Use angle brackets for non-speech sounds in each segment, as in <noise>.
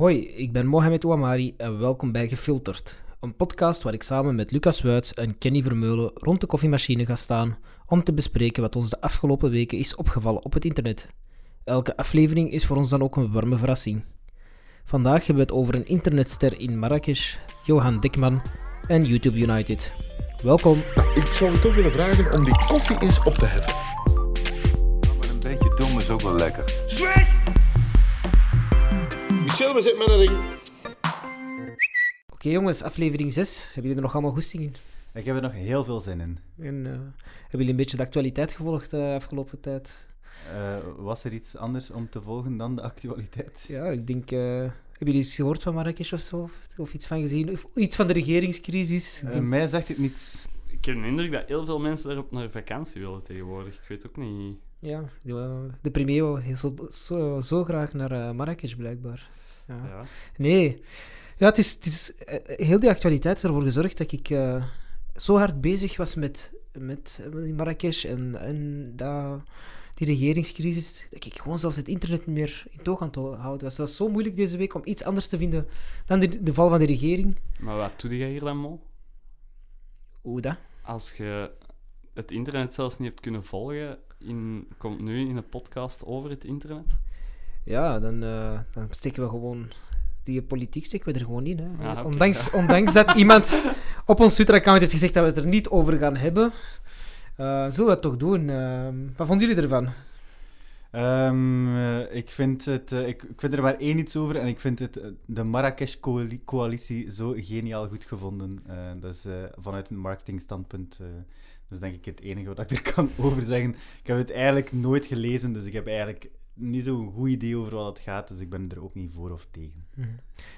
Hoi, ik ben Mohamed Ouamari en welkom bij Gefilterd. Een podcast waar ik samen met Lucas Wuits en Kenny Vermeulen rond de koffiemachine ga staan om te bespreken wat ons de afgelopen weken is opgevallen op het internet. Elke aflevering is voor ons dan ook een warme verrassing. Vandaag hebben we het over een internetster in Marrakesh, Johan Dikman en YouTube United. Welkom. Ik zou je toch willen vragen om die koffie eens op te heffen. Ja, maar een beetje dom is ook wel lekker. Michel, we zitten met een ring. Oké jongens, aflevering 6. Hebben jullie er nog allemaal goesting in? Ik heb er nog heel veel zin in. En, eh, hebben jullie een beetje de actualiteit gevolgd de afgelopen tijd? Eh, was er iets anders om te volgen dan de actualiteit? Ja, ik denk... eh, hebben jullie iets gehoord van Marrakesh of zo? Of iets van gezien? Of iets van de regeringscrisis? Ik Eh, denk- mij zegt het niets. Ik heb de indruk dat heel veel mensen daarop naar vakantie willen tegenwoordig. Ik weet ook niet. Ja, de, de premier wil heel zo, zo, zo graag naar eh, Marrakesh, blijkbaar. Ja. Nee. Ja, het is, het is eh, heel die actualiteit ervoor gezorgd dat ik eh, zo hard bezig was met, met eh, Marrakesh en, en dat, die regeringscrisis, dat ik gewoon zelfs het internet niet meer in toog aan het houden was. Het was zo moeilijk deze week om iets anders te vinden dan de, de val van de regering. Maar wat doe jij hier dan, Mo? Hoe dat? Als je het internet zelfs niet hebt kunnen volgen, in, komt nu in een podcast over het internet. Ja, dan, eh, dan steken we gewoon... Die politiek steken we er gewoon in. Hè. Oké, ondanks, ondanks dat iemand op ons Twitter-account heeft gezegd dat we het er niet over gaan hebben, eh, zullen we het toch doen. Eh, wat vonden jullie ervan? Ehm, eh, ik, vind het, eh, ik, ik vind er maar één iets over en ik vind het, de Marrakesh-coalitie zo geniaal goed gevonden. Eh, dat is eh, vanuit een marketingstandpunt. eh dat is denk ik het enige wat ik er kan <laughs> over zeggen. Ik heb het eigenlijk nooit gelezen, dus ik heb eigenlijk niet zo'n goed idee over wat het gaat. Dus ik ben er ook niet voor of tegen.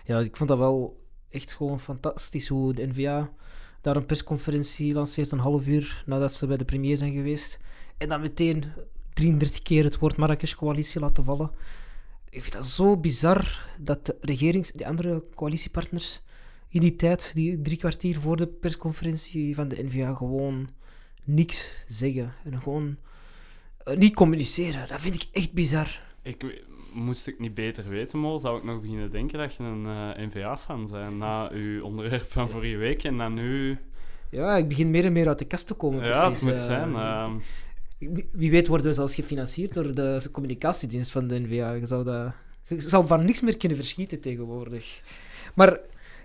Ja, ik vond dat wel echt gewoon fantastisch hoe de NVA daar een persconferentie lanceert een half uur nadat ze bij de premier zijn geweest. En dan meteen 33 keer het woord Marrakesh-coalitie laten vallen. Ik vind dat zo bizar dat de regerings, die andere coalitiepartners in die tijd, die drie kwartier voor de persconferentie van de NVA, gewoon niks zeggen. En gewoon niet communiceren. Dat vind ik echt bizar. Ik, moest ik niet beter weten, Mo, zou ik nog beginnen denken dat je een eh, NVA-fan bent na uw onderwerp van vorige week en dan nu... Ja, ik begin meer en meer uit de kast te komen. Ja, het precies. moet Eh, zijn. ehm. Wie wie weet worden we zelfs gefinancierd door de communicatiedienst van de NVA. Je zou, dat, je zou van niks meer kunnen verschieten tegenwoordig. Maar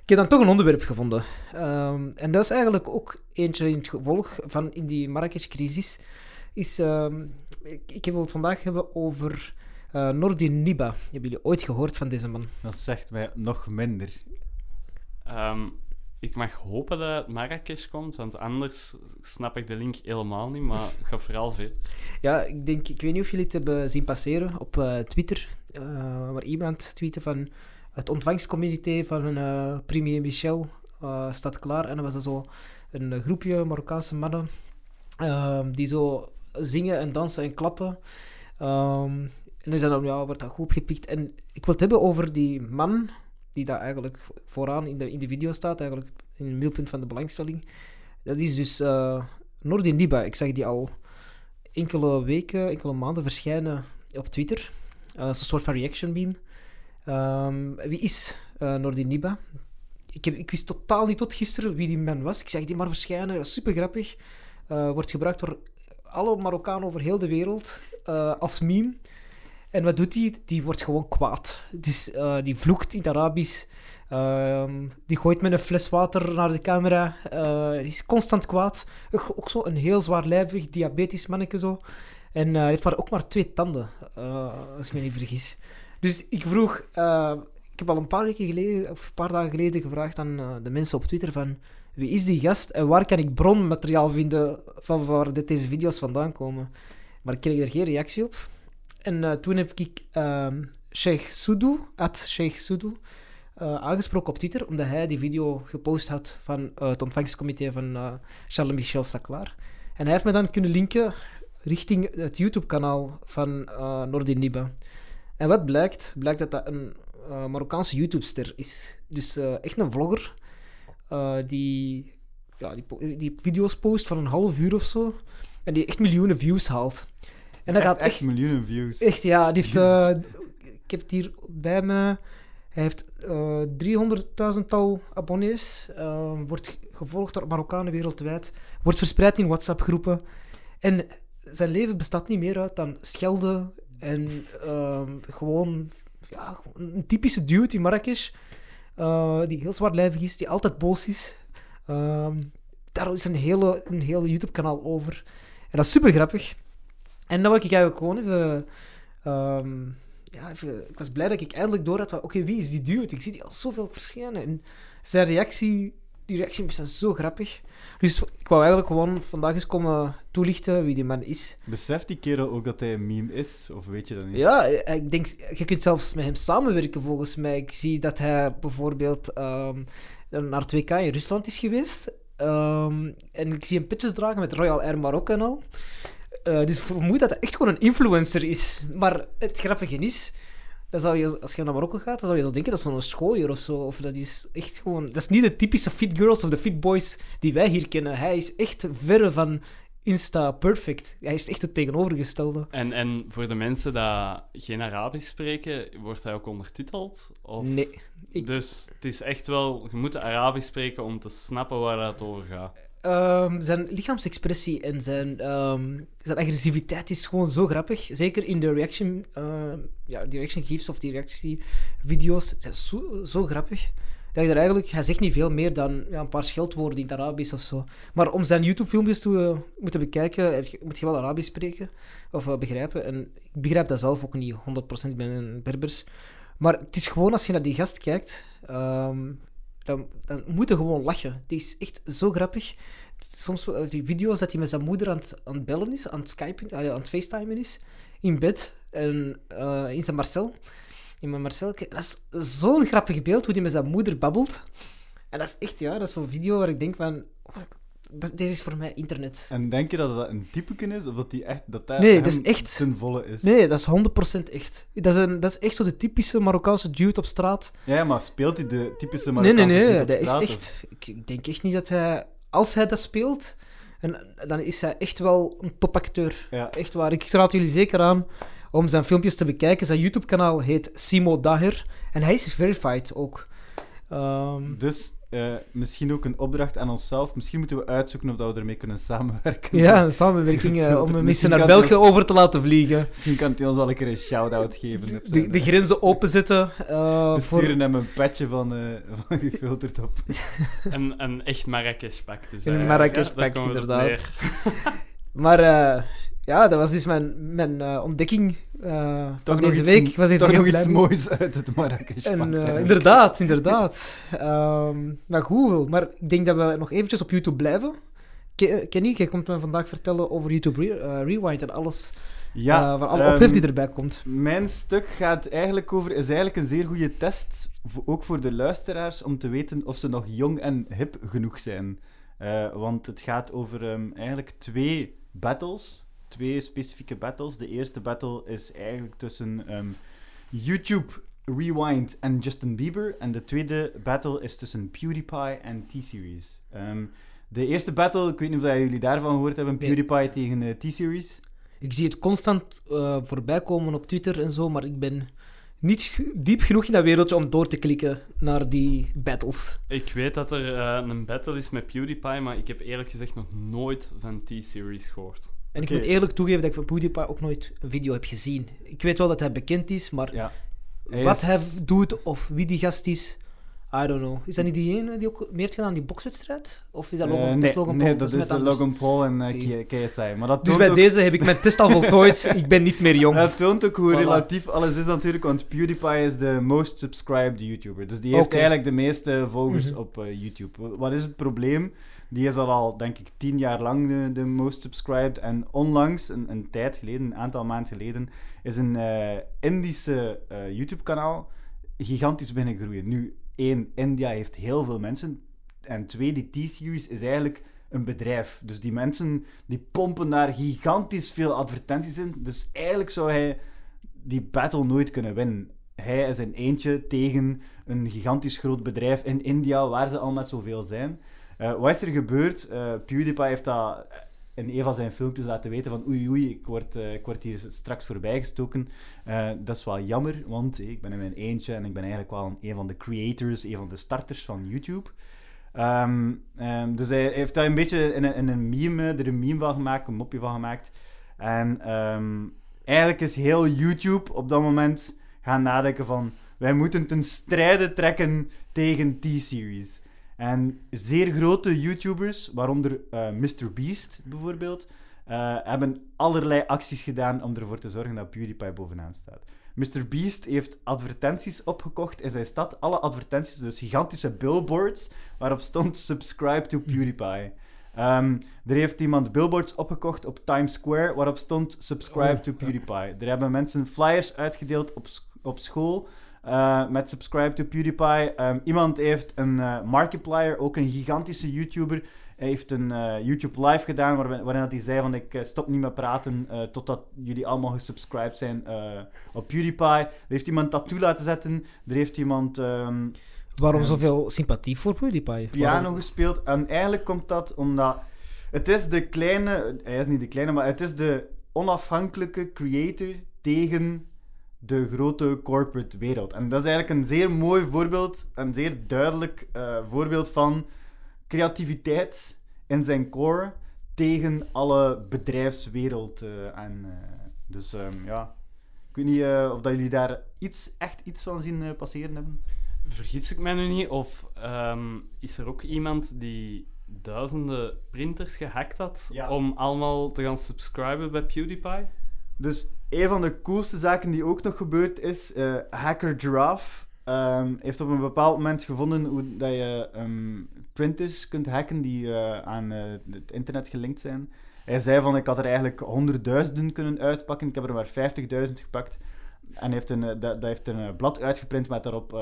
ik heb dan toch een onderwerp gevonden. Ehm, en dat is eigenlijk ook eentje in het gevolg van in die Marrakesh-crisis. Is, ehm, ik, ik wil het vandaag hebben over eh Nordin Niba. Hebben jullie ooit gehoord van deze man? Dat zegt mij nog minder. Ehm, ik mag hopen dat het Marrakesh komt, want anders snap ik de link helemaal niet, maar <laughs> ga vooral verder. Ja, ik, denk, ik weet niet of jullie het hebben zien passeren op eh, Twitter. eh, waar iemand tweette van het ontvangstcomité van eh, premier Michel eh, staat klaar. En dan was er zo een groepje Marokkaanse mannen ehm, die zo zingen en dansen en klappen. Ehm, en is dan, ja, wordt dat goed opgepikt. En ik wil het hebben over die man die daar eigenlijk vooraan in de, in de video staat, eigenlijk in het middelpunt van de belangstelling. Dat is dus eh Nordin. Ik zag die al enkele weken, enkele maanden verschijnen op Twitter. Eh, dat is een soort van reaction beam. Ehm, wie is eh Nordin? Ik, heb, ik wist totaal niet tot gisteren wie die man was. Ik zag die maar verschijnen, super grappig. Wordt gebruikt door alle Marokkanen over heel de wereld eh, als meme. En wat doet hij? Die wordt gewoon kwaad. Dus eh, die vloekt in het Arabisch. Ehm, die gooit met een fles water naar de camera. Die is constant kwaad. Ook, zo een heel zwaarlijvig, diabetisch manneke zo. En hij heeft maar ook maar twee tanden, als ik me niet vergis. Dus ik vroeg... ik heb al een paar weken geleden, of een paar dagen geleden gevraagd aan de mensen op Twitter van... Wie is die gast en waar kan ik bronmateriaal vinden van waar dit, deze video's vandaan komen? Maar ik kreeg er geen reactie op. En eh, toen heb ik ehm Sheikh Sudu, at Sheikh Sudu, eh, aangesproken op Twitter, omdat hij die video gepost had van eh, het ontvangstcomité van Charles Michel Saclaar. En hij heeft me dan kunnen linken richting het YouTube-kanaal van eh Nordin Niba. En wat blijkt? Blijkt dat dat een Marokkaanse YouTube-ster is. Dus echt een vlogger eh, die, ja, die, die video's post van een half uur of zo. En die echt miljoenen views haalt. En dat echt, gaat echt echt miljoenen views. Echt, ja. Die heeft, eh, ik heb het hier bij me. Hij heeft eh 300.000-tal abonnees, eh, wordt gevolgd door Marokkanen wereldwijd, wordt verspreid in WhatsApp-groepen. En zijn leven bestaat niet meer uit dan schelden en ehm, gewoon ja, een typische dude in Marrakesh, eh, die heel zwaarlijvig is, die altijd boos is. Ehm, daar is een hele, een hele YouTube-kanaal over. En dat is super grappig. En dan wil ik eigenlijk gewoon even, ehm, ja. Ik was blij dat ik eindelijk door had oké, wie is die dude? Ik zie die al zoveel verschijnen. En zijn reactie, die reactie is dan zo grappig. Dus ik wou eigenlijk gewoon vandaag eens komen toelichten wie die man is. Beseft die kerel ook dat hij een meme is? Of weet je dat niet? Ja, eh, ik denk, je kunt zelfs met hem samenwerken volgens mij. Ik zie dat hij bijvoorbeeld ehm, naar 2K in Rusland is geweest. Ehm, en ik zie hem pitches dragen met Royal Air Marokko en al. Eh, dus ik vermoed dat hij echt gewoon een influencer is. Maar het grappige is, dan zou je, als je naar Marokko gaat, dan zou je zo denken dat is zo'n schooier of zo. Of dat is echt gewoon... Dat is niet de typische fit girls of de fit boys die wij hier kennen. Hij is echt verre van Insta perfect. Hij is echt het tegenovergestelde. En, en voor de mensen die geen Arabisch spreken, wordt hij ook ondertiteld? Of... Nee. Ik- Dus het is echt wel... Je moet Arabisch spreken om te snappen waar het over gaat. Ehm, zijn lichaamsexpressie en zijn, ehm, zijn agressiviteit is gewoon zo grappig. Zeker in de reaction, ehm, ja, die reaction gifs of die reactievideo's zijn zo, zo grappig. Dat je er eigenlijk, hij zegt niet veel meer dan ja, een paar scheldwoorden in het Arabisch of zo. Maar om zijn YouTube-filmpjes te eh, moeten bekijken, moet je wel Arabisch spreken of eh, begrijpen. En ik begrijp dat zelf ook niet 100%, ik ben een Berbers. Maar het is gewoon als je naar die gast kijkt, dan, dan moet je gewoon lachen. Die is echt zo grappig. Soms eh, die video's dat hij met zijn moeder aan het, aan het bellen is, aan het skypen, aan het facetimen is, in bed, en, eh, in zijn Marcel. In mijn Marcel. Dat is zo'n grappig beeld, hoe hij met zijn moeder babbelt. En dat is echt, ja, dat is zo'n video waar ik denk van... dat, deze is voor mij internet. En denk je dat dat een typeken is? Of dat die echt... Dat dat Nee, dat is echt- ten volle is? Nee, dat is 100% echt. Dat is, een, dat is echt zo de typische Marokkaanse dude op straat. Ja, maar speelt hij de typische Nee, nee, Marokkaanse nee. dude op Dat is straat, of- echt... Ik, ik denk echt niet dat hij... Als hij dat speelt, en, dan is hij echt wel een topacteur. Ja. Echt waar. Ik raad jullie zeker aan om zijn filmpjes te bekijken. Zijn YouTube-kanaal heet Simo Daher. En hij is verified ook. Ehm, Dus eh, misschien ook een opdracht aan onszelf. Misschien moeten we uitzoeken of dat we ermee kunnen samenwerken. ja, een samenwerking <laughs> eh, om Misschien mensen naar België over te laten vliegen. <laughs> Misschien kan hij ons wel een keer een shout-out geven. De, de grenzen openzetten. eh we voor... sturen hem een patje van, eh van gefilterd op. <laughs> Een, een echt Marrakesh-pak dus. Een Marrakesh-pak, inderdaad. Maar eh, ja, dat was dus mijn, mijn eh, ontdekking eh, van deze iets- week. Was Toch nog iets moois uit het Marrakesh. En, eh, inderdaad, inderdaad. <laughs> Ehm maar goed, maar ik denk dat we nog eventjes op YouTube blijven. Ke- Kenny, jij komt me vandaag vertellen over YouTube Re- Rewind en alles. Ja, van alle ehm, ophef die erbij komt. Mijn stuk gaat eigenlijk over, is eigenlijk een zeer goede test, ook voor de luisteraars, om te weten of ze nog jong en hip genoeg zijn. Want het gaat over ehm, eigenlijk twee battles, twee specifieke battles. De eerste battle is eigenlijk tussen ehm, YouTube Rewind en Justin Bieber. En de tweede battle is tussen PewDiePie en T-Series. Ehm, de eerste battle, ik weet niet of jullie daarvan gehoord hebben, Nee. PewDiePie tegen eh, T-Series. Ik zie het constant eh, voorbij komen op Twitter en zo, maar ik ben niet diep genoeg in dat wereldje om door te klikken naar die battles. Ik weet dat er eh, een battle is met PewDiePie, maar ik heb eerlijk gezegd nog nooit van T-Series gehoord. En ik moet eerlijk toegeven dat ik van PewDiePie ook nooit een video heb gezien. Ik weet wel dat hij bekend is, maar Ja. Hij wat is- hij doet of wie die gast is, I don't know. Is dat niet die ene die ook meer heeft gedaan aan die bokswedstrijd? Of is dat Logan, Eh, is nee, Logan nee, Paul? dat net is eh. Logan Paul en eh, Zie. K- KSI. Maar dat Dus bij ook, deze heb ik mijn test al voltooid. <laughs> ik ben niet meer jong. dat toont ook hoe Voilà. relatief alles is natuurlijk, want PewDiePie is de most subscribed YouTuber. Dus die heeft eigenlijk de meeste volgers Mhm. op eh, YouTube. Wa- Wat is het probleem? Die is al, denk ik, tien jaar lang de, most subscribed. En onlangs, een, een tijd geleden, een aantal maanden geleden, is een eh, Indische eh, YouTube-kanaal gigantisch binnen groeien. Nu, één, India heeft heel veel mensen. En twee, die T-Series is eigenlijk een bedrijf. Dus die mensen die pompen daar gigantisch veel advertenties in. Dus eigenlijk zou hij die battle nooit kunnen winnen. Hij is een eentje tegen een gigantisch groot bedrijf in India, waar ze al met zoveel zijn. Eh, wat is er gebeurd? Eh, PewDiePie heeft dat in een van zijn filmpjes laten weten van oei oei, ik word, eh, ik word hier straks voorbijgestoken. Eh, dat is wel jammer, want ik ben in mijn eentje en ik ben eigenlijk wel een, van de creators, een van de starters van YouTube. Ehm, ehm, dus hij heeft daar een beetje in een, een meme, er een meme van gemaakt, een mopje van gemaakt. En ehm, eigenlijk is heel YouTube op dat moment gaan nadenken van wij moeten ten strijde trekken tegen T-Series. En zeer grote YouTubers, waaronder eh MrBeast bijvoorbeeld, eh, hebben allerlei acties gedaan om ervoor te zorgen dat PewDiePie bovenaan staat. MrBeast heeft advertenties opgekocht in zijn stad. Alle advertenties, dus gigantische billboards, waarop stond subscribe to PewDiePie. Ehm, er heeft iemand billboards opgekocht op Times Square, waarop stond subscribe Oh, to. PewDiePie. Er hebben mensen flyers uitgedeeld op, op school eh, met subscribe to PewDiePie. Ehm, iemand heeft een eh, Markiplier, ook een gigantische YouTuber, hij heeft een eh, YouTube live gedaan waar, waarin hij zei van ik stop niet met praten totdat jullie allemaal gesubscribed zijn op PewDiePie. Er heeft iemand tattoo laten zetten. Er heeft iemand ehm, Waarom Ehm, zoveel sympathie voor PewDiePie? piano Waarom- gespeeld. En eigenlijk komt dat omdat het is de kleine, hij is niet de kleine, maar het is de onafhankelijke creator tegen de grote corporate wereld. En dat is eigenlijk een zeer mooi voorbeeld, een zeer duidelijk eh, voorbeeld van creativiteit in zijn core tegen alle bedrijfswereld. eh, en, eh, dus ehm, ja, ik weet niet of dat jullie daar iets, echt iets van zien passeren hebben. Vergis ik mij nu niet? Of ehm, is er ook iemand die duizenden printers gehackt had Ja. om allemaal te gaan subscriben bij PewDiePie? Dus een van de coolste zaken die ook nog gebeurd is, eh, Hacker Giraffe ehm, heeft op een bepaald moment gevonden hoe dat je ehm, printers kunt hacken die eh, aan eh, het internet gelinkt zijn. Hij zei van, ik had er eigenlijk honderdduizenden kunnen uitpakken, ik heb er maar 50.000 gepakt. En heeft een, dat, dat heeft een blad uitgeprint met daarop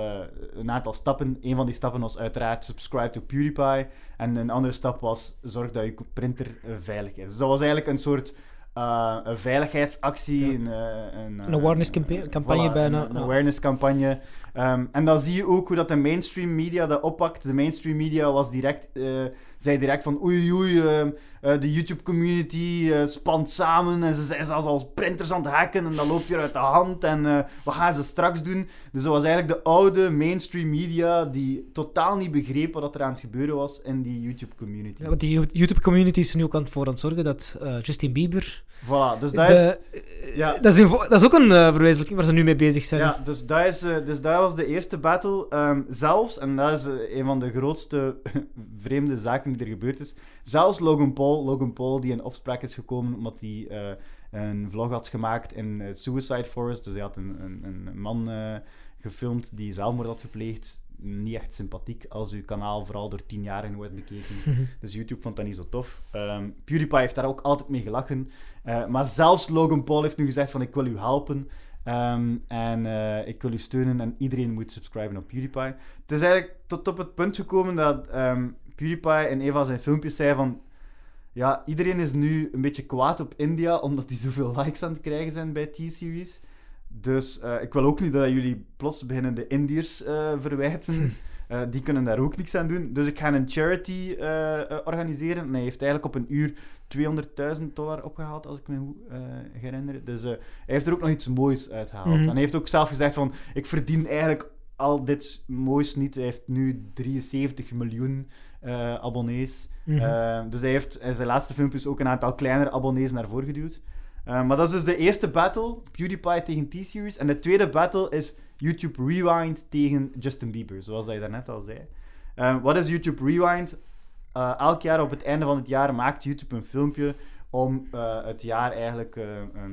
een aantal stappen. Een van die stappen was uiteraard subscribe to PewDiePie. En een andere stap was zorg dat je printer veilig is. Dus dat was eigenlijk een soort eh, een veiligheidsactie. Ja. Een, eh, een, Een awareness campa- campagne bijna, Een, een ja. awareness campagne. Ehm, en dan zie je ook hoe dat de mainstream media dat oppakt. De mainstream media was direct, eh, zei direct van oei oei, ehm, eh, de YouTube community eh, spant samen en ze zijn zelfs als printers aan het hacken en dat loopt hier uit de hand en eh, wat gaan ze straks doen? Dus dat was eigenlijk de oude mainstream media die totaal niet begreep wat er aan het gebeuren was in die YouTube community. Ja, want die YouTube-community is er nu ook aan het voor aan het zorgen dat eh, Justin Bieber... Voilà, dus dat de- is... ja. dat, is een dat is ook een eh, verwezenlijking waar ze nu mee bezig zijn. Ja, dus dat, is, eh, dus dat was de eerste battle. Ehm, zelfs, en dat is eh, een van de grootste <laughs> vreemde zaken die er gebeurd is. Zelfs Logan Paul, Logan Paul die in opspraak is gekomen omdat hij eh, een vlog had gemaakt in eh, Suicide Forest. Dus hij had een, een, een man eh, gefilmd die zelfmoord had gepleegd. Niet echt sympathiek als uw kanaal vooral door tienjarigen wordt bekeken. <laughs> Dus YouTube vond dat niet zo tof. Ehm, PewDiePie heeft daar ook altijd mee gelachen. Eh, maar zelfs Logan Paul heeft nu gezegd van ik wil u helpen. Ehm, en eh, ik wil u steunen en iedereen moet subscriben op PewDiePie. Het is eigenlijk tot op het punt gekomen dat ehm, PewDiePie in een van zijn filmpjes zei van... Ja, iedereen is nu een beetje kwaad op India omdat die zoveel likes aan het krijgen zijn bij T-Series. Dus eh, ik wil ook niet dat jullie plots beginnen de Indiërs eh, verwijten. <laughs> Eh, die kunnen daar ook niks aan doen. Dus ik ga een charity organiseren. En hij heeft eigenlijk op een uur 200.000 dollar opgehaald, als ik me goed herinner. Dus hij heeft er ook nog iets moois uitgehaald. Mhm. En hij heeft ook zelf gezegd van, ik verdien eigenlijk al dit moois niet. Hij heeft nu 73 miljoen abonnees. Mhm. Dus hij heeft in zijn laatste filmpjes ook een aantal kleinere abonnees naar voren geduwd. Eh, maar dat is dus de eerste battle, PewDiePie tegen T-Series. En de tweede battle is YouTube Rewind tegen Justin Bieber, zoals dat daarnet al zei. Eh, wat is YouTube Rewind? Eh, elk jaar op het einde van het jaar maakt YouTube een filmpje om het jaar eigenlijk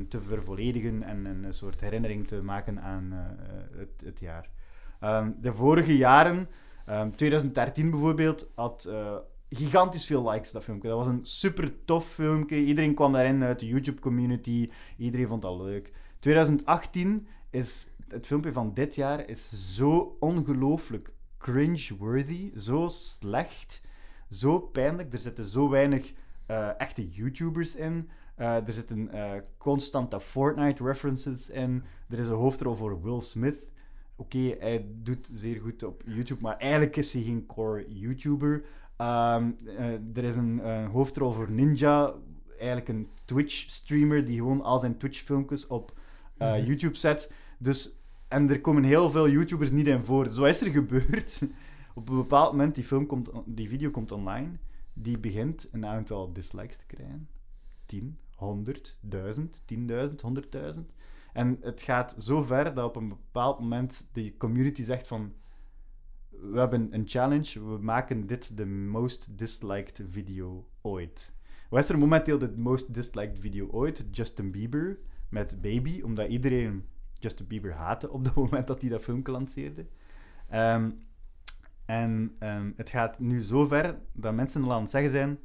te vervolledigen en een soort herinnering te maken aan het, het jaar. Ehm, de vorige jaren, ehm, 2013 bijvoorbeeld, had gigantisch veel likes dat filmpje. Dat was een super tof filmpje. Iedereen kwam daarin uit de YouTube community. Iedereen vond dat leuk. 2018 is het filmpje van dit jaar is zo ongelooflijk cringe-worthy, zo slecht, zo pijnlijk. Er zitten zo weinig eh, echte YouTubers in. Eh, er zitten eh, constante Fortnite-references in. Er is een hoofdrol voor Will Smith. Oké, hij doet zeer goed op YouTube, maar eigenlijk is hij geen core YouTuber. Ehm, eh, er is een eh, hoofdrol voor Ninja eigenlijk een Twitch-streamer die gewoon al zijn Twitch-filmpjes op eh, Mhm. YouTube zet. Dus, en er komen heel veel YouTubers niet in voor. Dus wat is er gebeurd? <laughs> op een bepaald moment, die, film komt, die video komt online, die begint een aantal dislikes te krijgen. 10, 100, 1000, 10.000, 100.000. En het gaat zo ver dat op een bepaald moment de community zegt van we hebben een challenge, we maken dit de most disliked video ooit. Wat is er momenteel de most disliked video ooit? Justin Bieber met Baby, omdat iedereen Justin Bieber haatte op het <laughs> moment dat hij dat filmpje lanceerde. Ehm, en ehm, het gaat nu zo ver dat mensen al aan het zeggen zijn: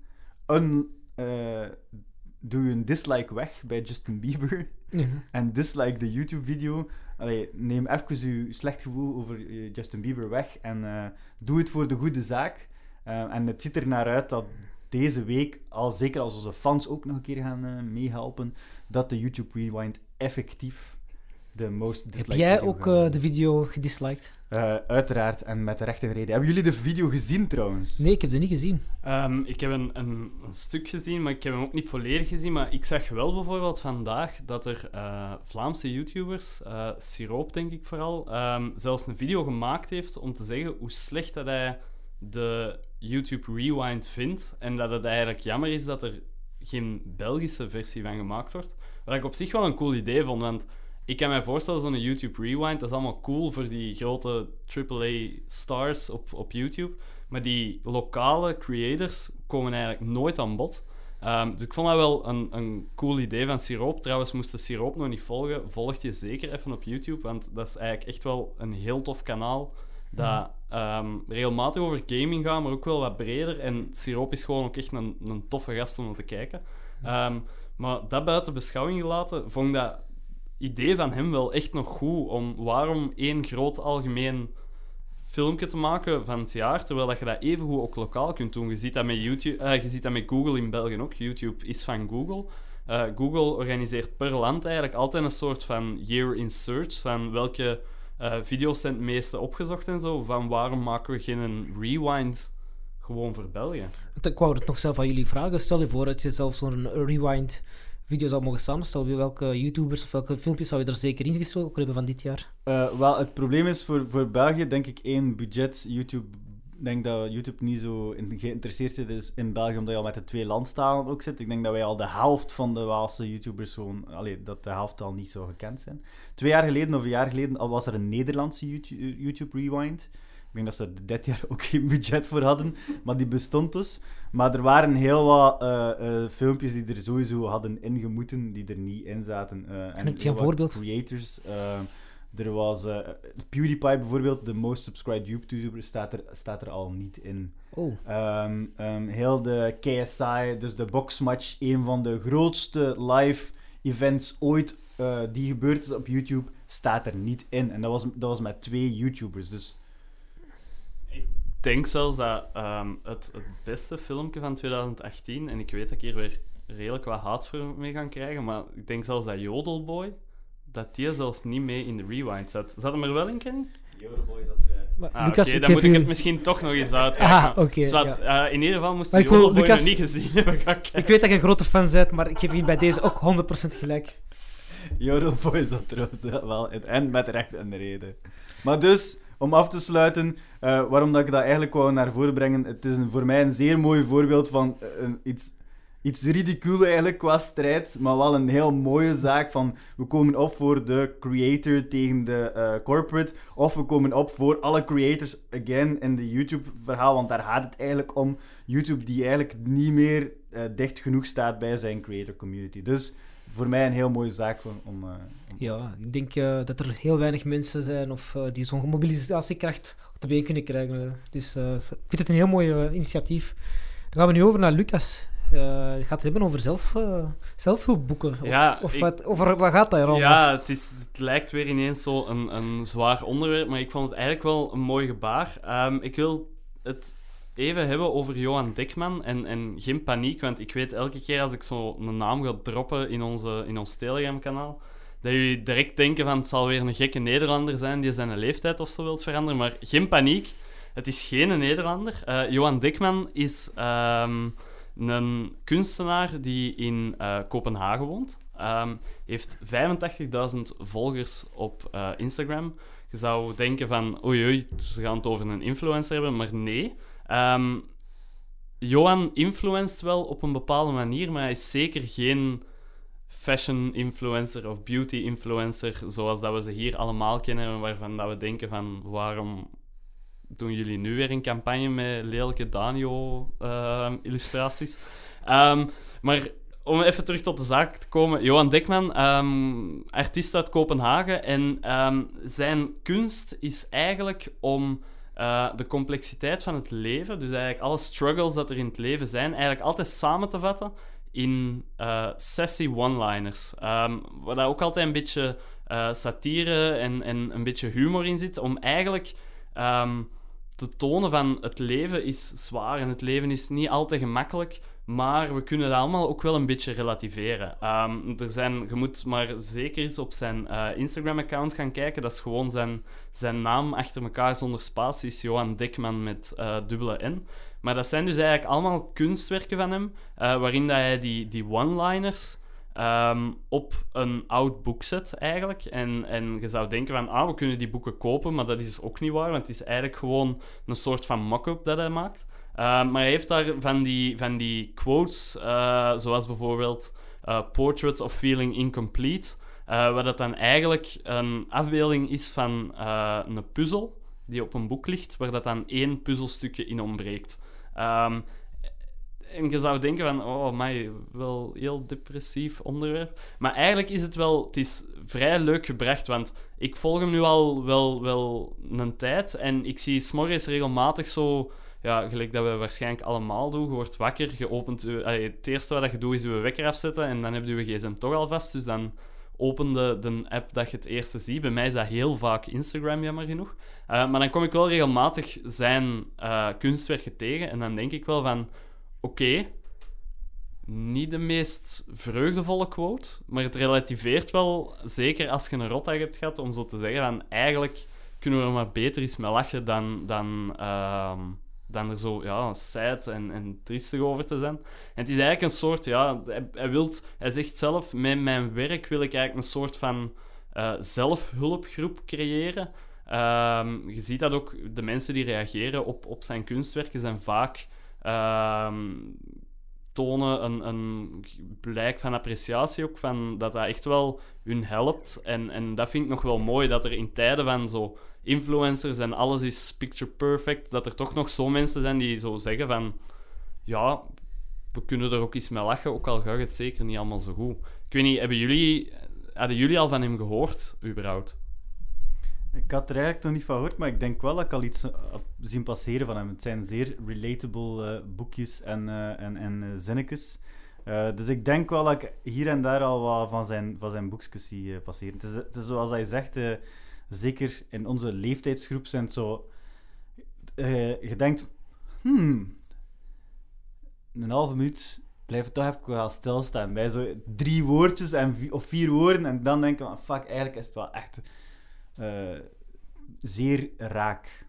eh, doe een dislike weg bij Justin Bieber Mhm. en dislike de YouTube-video. Neem even je slecht gevoel over Justin Bieber weg en eh, doe het voor de goede zaak. Eh, en het ziet er naar uit dat deze week, al zeker als onze fans ook nog een keer gaan eh, meehelpen, dat de YouTube Rewind effectief de most Heb jij video ook eh, de video gedisliked? Eh, uiteraard, en met de rechte reden. Hebben jullie de video gezien trouwens? Nee, ik heb ze niet gezien. Ehm, ik heb een, een, een stuk gezien, maar ik heb hem ook niet volledig gezien. Maar ik zag wel bijvoorbeeld vandaag dat er eh, Vlaamse YouTubers, eh Siroop denk ik vooral, ehm, zelfs een video gemaakt heeft om te zeggen hoe slecht dat hij de YouTube Rewind vindt. En dat het eigenlijk jammer is dat er geen Belgische versie van gemaakt wordt. Wat ik op zich wel een cool idee vond, want ik kan mij voorstellen, zo'n YouTube Rewind, dat is allemaal cool voor die grote AAA-stars op, op YouTube. Maar die lokale creators komen eigenlijk nooit aan bod. Ehm, dus ik vond dat wel een, een cool idee van Siroop. Trouwens, moest de Siroop nog niet volgen, volg je zeker even op YouTube. Want dat is eigenlijk echt wel een heel tof kanaal. Dat ehm, regelmatig over gaming gaat, maar ook wel wat breder. En Siroop is gewoon ook echt een, een toffe gast om te kijken. Ehm, maar dat buiten beschouwing gelaten, vond ik dat idee van hem wel echt nog goed. Om waarom één groot algemeen filmpje te maken van het jaar, terwijl dat je dat evengoed ook lokaal kunt doen. Je ziet dat met, YouTube, eh, je ziet dat met Google in België ook. YouTube is van Google. Eh, Google organiseert per land eigenlijk altijd een soort van year in search, van welke eh, video's zijn het meeste opgezocht en zo. Van waarom maken we geen rewind gewoon voor België? Ik wou het nog zelf aan jullie vragen. Stel je voor dat je zelf zo'n rewind video zou mogen samenstellen. Welke YouTubers of welke filmpjes zou je er zeker ingestoken hebben van dit jaar? Eh, wel, het probleem is voor, voor België, denk ik, één budget. YouTube, denk dat YouTube niet zo in, geïnteresseerd is in België, omdat je al met de twee landstalen ook zit. Ik denk dat wij al de helft van de Waalse YouTubers gewoon, allee, dat de helft al niet zo gekend zijn. Twee jaar geleden of een jaar geleden was er een Nederlandse YouTube Rewind. Ik denk dat ze er dit jaar <laughs> ook geen budget voor hadden, maar die bestond dus. Maar er waren heel wat eh, eh, filmpjes die er sowieso hadden ingemoeten, die er niet in zaten. Eh, heb je een voorbeeld? Creators. er was PewDiePie bijvoorbeeld, de most subscribed YouTuber, staat er, staat er al niet in. Oh, Ehm, ehm, heel de KSI, dus de boxmatch, een van de grootste live events ooit die gebeurd is op YouTube, staat er niet in. En dat was, dat was met twee YouTubers. Dus Ik denk zelfs dat ehm, het, het beste filmpje van 2018, en ik weet dat ik hier weer redelijk wat haat voor mee gaan krijgen, maar ik denk zelfs dat Jodelboy, dat die zelfs niet mee in de rewind zat. Zat hem er wel in, Kenny? maar Ah, Lucas, oké, ik dan moet ik u- het misschien toch nog eens <laughs> uitkijken. Ah, Zwat, ja. eh, in ieder geval moest Jodelboy Lucas- nog niet gezien <laughs> hebben. Ik weet dat je een grote fan bent, maar ik geef je bij deze ook 100% gelijk. Jodelboy zat trouwens wel in. En met recht en reden. Maar dus, om af te sluiten, eh, waarom dat ik dat eigenlijk wou naar voren brengen, het is voor mij een zeer mooi voorbeeld van eh, een, iets, iets ridicuul eigenlijk qua strijd, maar wel een heel mooie zaak van we komen op voor de creator tegen de eh, corporate, of we komen op voor alle creators, again, in de YouTube-verhaal, want daar gaat het eigenlijk om. YouTube die eigenlijk niet meer dicht genoeg staat bij zijn creator community. Dus voor mij een heel mooie zaak om... om, eh, om- Ja, ik denk eh, dat er heel weinig mensen zijn of, eh, die zo'n mobilisatiekracht op de been kunnen krijgen. Dus eh, ik vind het een heel mooi initiatief. Dan gaan we nu over naar Lucas. Eh je gaat het hebben over zelf, eh, zelfhulpboeken. Of, Ja, of ik- wat, over wat gaat dat er allemaal? Ja, het, is, het lijkt weer ineens zo een, een zwaar onderwerp, maar ik vond het eigenlijk wel een mooi gebaar. Ehm, ik wil het even hebben over Johan Dekman en, en geen paniek, want ik weet elke keer als ik zo een naam ga droppen in, onze, in ons Telegram-kanaal, dat jullie direct denken van het zal weer een gekke Nederlander zijn die zijn leeftijd of zo wilt veranderen, maar geen paniek. Het is geen Nederlander. Eh, Johan Dekman is ehm, een kunstenaar die in eh, Kopenhagen woont. Ehm, heeft 85.000 volgers op eh, Instagram. Je zou denken van, oei oei, ze gaan het over een influencer hebben, maar nee. Ehm, Johan influenced wel op een bepaalde manier, maar hij is zeker geen fashion influencer of beauty influencer, zoals dat we ze hier allemaal kennen, waarvan dat we denken van, waarom doen jullie nu weer een campagne met lelijke Danio-illustraties? Ehm, maar om even terug tot de zaak te komen. Johan Dekman, ehm, artiest uit Kopenhagen. En ehm, zijn kunst is eigenlijk om eh, de complexiteit van het leven, dus eigenlijk alle struggles dat er in het leven zijn, eigenlijk altijd samen te vatten in uh, sassy one-liners. Um, waar daar ook altijd een beetje uh, satire en, en een beetje humor in zit, om eigenlijk te tonen van het leven is zwaar en het leven is niet altijd gemakkelijk, maar we kunnen dat allemaal ook wel een beetje relativeren. Um, er zijn, je moet maar zeker eens op zijn uh, Instagram-account gaan kijken. Dat is gewoon zijn, zijn naam achter elkaar zonder spaties, Johan Dekman met uh, dubbele N. Maar dat zijn dus eigenlijk allemaal kunstwerken van hem, uh, waarin dat hij die, die one-liners um, op een oud boek zet, eigenlijk. En, en je zou denken van, ah, we kunnen die boeken kopen, maar dat is ook niet waar, want het is eigenlijk gewoon een soort van mock-up dat hij maakt. Uh, maar hij heeft daar van die, van die quotes, uh, zoals bijvoorbeeld uh, Portrait of Feeling Incomplete, waar dat dan eigenlijk een afbeelding is van een puzzel die op een boek ligt, waar dat dan één puzzelstukje in ontbreekt. Um, en je zou denken van, oh, mij wel heel depressief onderwerp. Maar eigenlijk is het wel, het is vrij leuk gebracht, want ik volg hem nu al wel, wel een tijd en ik zie s'morgens regelmatig zo, ja, gelijk dat we waarschijnlijk allemaal doen, je wordt wakker, je het eerste wat je doet is je wekker afzetten en dan heb je je gsm toch al vast, dus dan open de, app dat je het eerste ziet. Bij mij is dat heel vaak Instagram, jammer genoeg. Uh, maar dan kom ik wel regelmatig zijn uh, kunstwerken tegen en dan denk ik wel van oké, niet de meest vreugdevolle quote, maar het relativeert wel, zeker als je een rotdag hebt gehad, om zo te zeggen van eigenlijk kunnen we er maar beter eens mee lachen dan, dan, uh, dan er zo ja, sad en, en triestig over te zijn. En het is eigenlijk een soort, ja, hij, wilt, hij zegt zelf, met mijn werk wil ik eigenlijk een soort van uh, zelfhulpgroep creëren. Uh, je ziet dat ook, de mensen die reageren op, op zijn kunstwerken zijn vaak um, tonen een, een blijk van appreciatie ook, van dat dat echt wel hun helpt. En, en dat vind ik nog wel mooi, dat er in tijden van zo influencers en alles is picture perfect, dat er toch nog zo mensen zijn die zo zeggen van, ja, we kunnen er ook iets mee lachen, ook al gaat het zeker niet allemaal zo goed. Ik weet niet, hebben jullie, hadden jullie al van hem gehoord, überhaupt? Ik had er eigenlijk nog niet van gehoord, maar ik denk wel dat ik al iets had zien passeren van hem. Het zijn zeer relatable uh, boekjes en, uh, en, en zinnetjes. dus ik denk wel dat ik hier en daar al wat van zijn, van zijn boekjes zie passeren. Het is, het is zoals hij zegt, zeker in onze leeftijdsgroep zijn het zo... je denkt, hmm, een halve minuut blijf toch even wel stilstaan bij zo drie woordjes en of vier woorden en dan denk je, fuck, eigenlijk is het wel echt uh, zeer raak.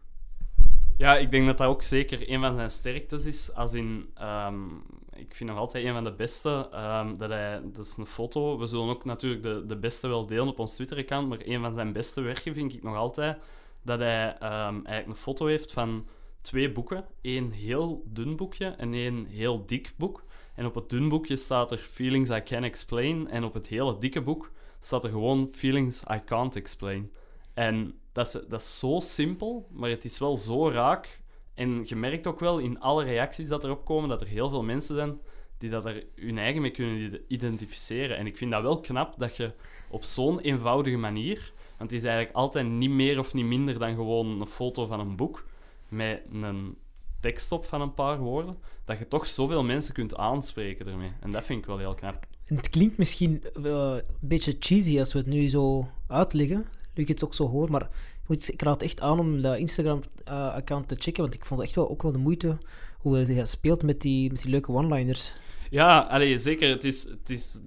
Ja, ik denk dat dat ook zeker een van zijn sterktes is. Als in, um, ik vind nog altijd een van de beste. Um, dat, hij, dat is een foto. We zullen ook natuurlijk de, de beste wel delen op ons Twitter-account. Maar een van zijn beste werken vind ik nog altijd dat hij um, eigenlijk een foto heeft van twee boeken. Eén heel dun boekje en één heel dik boek. En op het dun boekje staat er Feelings I Can Explain. En op het hele dikke boek staat er gewoon Feelings I Can't Explain. En dat is, dat zo simpel, maar het is wel zo raak. En je merkt ook wel in alle reacties dat erop komen dat er heel veel mensen zijn die dat er hun eigen mee kunnen identificeren. En ik vind dat wel knap dat je op zo'n eenvoudige manier, want het is eigenlijk altijd niet meer of niet minder dan gewoon een foto van een boek met een tekst op van een paar woorden, dat je toch zoveel mensen kunt aanspreken ermee. En dat vind ik wel heel knap. Het klinkt misschien een beetje cheesy als we het nu zo uitleggen, nu ik het ook zo hoor. Maar ik raad echt aan om de Instagram-account te checken, want ik vond echt wel ook wel de moeite hoe hij speelt met die, met die leuke one-liners. Ja, allee, zeker. Het, is, het, is,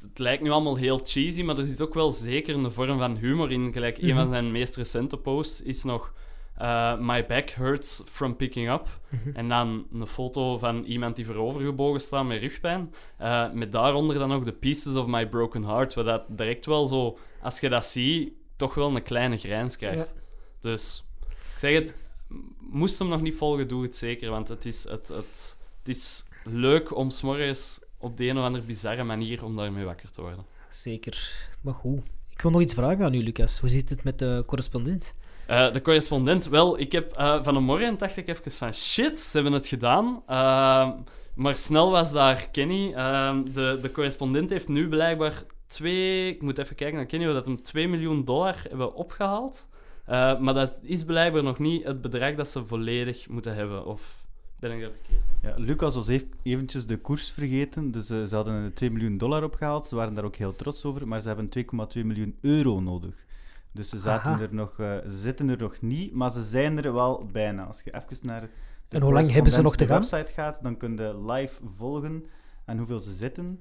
het, lijkt nu allemaal heel cheesy, maar er zit ook wel zeker een vorm van humor in. Gelijk, een van mhm. zijn meest recente posts is nog... eh, My back hurts from picking up. Mhm. En dan een foto van iemand die voorovergebogen staat met rugpijn. Eh, met daaronder dan nog de pieces of my broken heart. Waar dat direct wel zo, als je dat ziet, toch wel een kleine grijns krijgt. Dus ik zeg het, moest hem nog niet volgen, doe het zeker. Want het is, het, het, het is leuk om s'morgens op de een of andere bizarre manier om daarmee wakker te worden. Zeker. Maar goed. Ik wil nog iets vragen aan u, Lucas. Hoe zit het met de correspondent? Eh, de correspondent, wel, ik heb eh, van een morgen dacht ik even van shit, ze hebben het gedaan. Ehm, maar snel was daar Kenny. De, de correspondent heeft nu blijkbaar twee, ik moet even kijken naar Kenny, dat hem 2 miljoen dollar hebben opgehaald. Eh, maar dat is blijkbaar nog niet het bedrag dat ze volledig moeten hebben. Of ben ik dat verkeerd? Ja, Lucas was even, eventjes de koers vergeten, dus eh, ze hadden 2 miljoen dollar opgehaald. Ze waren daar ook heel trots over, maar ze hebben 2,2 miljoen euro nodig. Dus ze, zaten Aha. er nog, eh, ze zitten er nog niet, maar ze zijn er wel bijna. Als je even naar de En hoe lang hebben ze nog te gaan? website gaat, dan kun je live volgen en hoeveel ze zitten.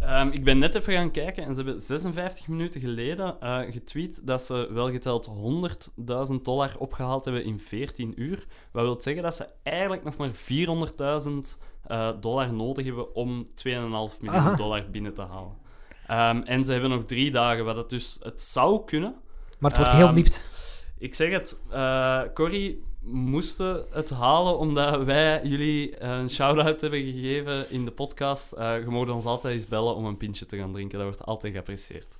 Ehm, ik ben net even gaan kijken en ze hebben 56 minuten geleden eh, getweet dat ze wel geteld 100.000 dollar opgehaald hebben in 14 uur. Wat wil zeggen dat ze eigenlijk nog maar 400.000 eh, dollar nodig hebben om 2,5 miljoen Aha. dollar binnen te halen. Ehm, en ze hebben nog drie dagen, wat het dus het zou kunnen. Maar het wordt heel Ehm, niept. Ik zeg het, eh Corrie moesten het halen omdat wij jullie een shout-out hebben gegeven in de podcast. Eh je mag ons altijd eens bellen om een pintje te gaan drinken. Dat wordt altijd geapprecieerd.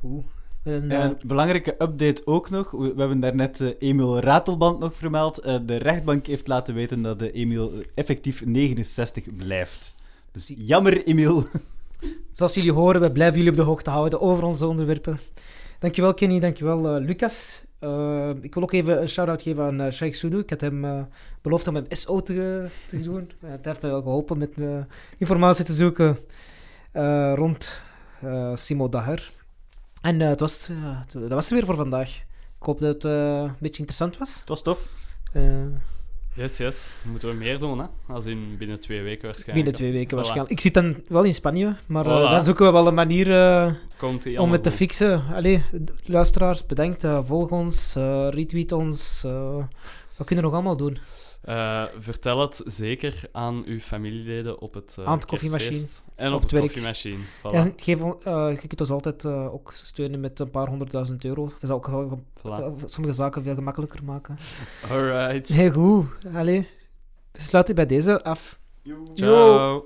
Goed. En, eh, En belangrijke update ook nog. We, we hebben daarnet eh Emiel Ratelband nog vermeld. Eh, de rechtbank heeft laten weten dat de Emiel eh, effectief 69 blijft. Dus jammer, Emiel. <laughs> Zoals jullie horen, we blijven jullie op de hoogte houden over onze onderwerpen. Dankjewel Kenny, dankjewel Lucas. Eh, ik wil ook even een shout-out geven aan uh, Sheikh Sudu. Ik had hem eh, beloofd om hem SO te, te <laughs> doen. Het heeft mij wel geholpen met uh, informatie te zoeken rond Simo Daher. En het was, dat was het weer voor vandaag. Ik hoop dat het een beetje interessant was. Het was tof. Yes, yes. Moeten we meer doen, hè? Als in binnen twee weken waarschijnlijk. Binnen twee weken Voilà. waarschijnlijk. Ik zit dan wel in Spanje, maar uh, Voilà. dan zoeken we wel een manier uh, ie om het te goed. fixen. Allee, luisteraars, bedankt. uh, volg ons, retweet ons. wat kunnen we nog allemaal doen? Eh, vertel het zeker aan uw familieleden op het, eh, Aan het koffiemachine. En Op op, het het werk. koffiemachine. Voilà. En geef, uh, je kunt ons altijd uh, ook steunen met een paar honderdduizend euro. Dat zou ook wel Voilà. uh, sommige zaken veel gemakkelijker maken. <laughs> Alright. Heel goed. Allee, we sluiten bij deze af. Ciao.